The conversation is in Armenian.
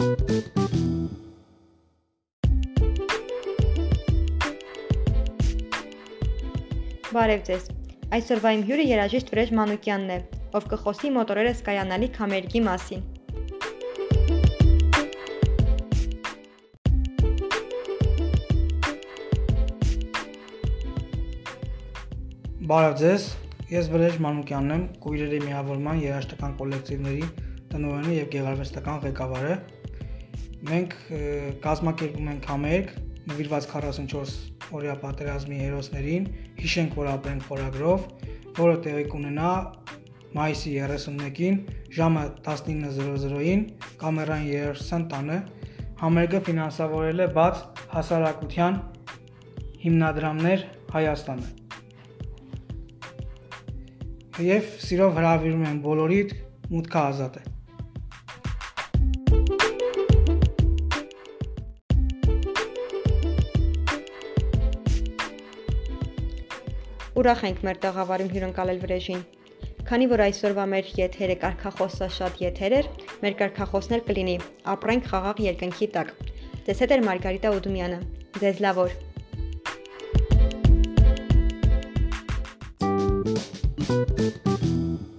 Բարև ձեզ։ Այսօրվա իմ հյուրը երաժիշտ Վրեժ Մանուկյանն է, ով կխոսի մոտորերս կայանալի քամերգի մասին։ Բարև ձեզ։ Ես Վրեժ Մանուկյանն եմ, Կույրերի միավորման երաժշտական կոլեկտիվների տնօրենը եւ գեղարվեստական ղեկավարը։ Մենք կազմակերպում ենք համերգ նվիրված 44 օրյա պատերազմի հերոսներին հիշենք որ ապրենք խորագրով, որը տեղի կունենա մայիսի 31-ին ժամը 19:00-ին կամերային երրորդ տանը համերգը ֆինանսավորել է բաց հասարակության հիմնադրամներ Հայաստանը։ Եվ սիրով հրավիրում եմ բոլորիդ մուտքը ազատ է։ Ուրախ ենք մեր տաղավարում հյուրընկալել վրեժին։ Քանի որ այսօրվա մեր եթերը կարքախոսա շատ եթեր էր, մեր կարքախոսն էլ կլինի ապրենք խաղաղ երկնքի տակ։ Ձեզ հետ է Մարգարիտա Ուդումյանը։ Ձեզ լավ օր։ Thank you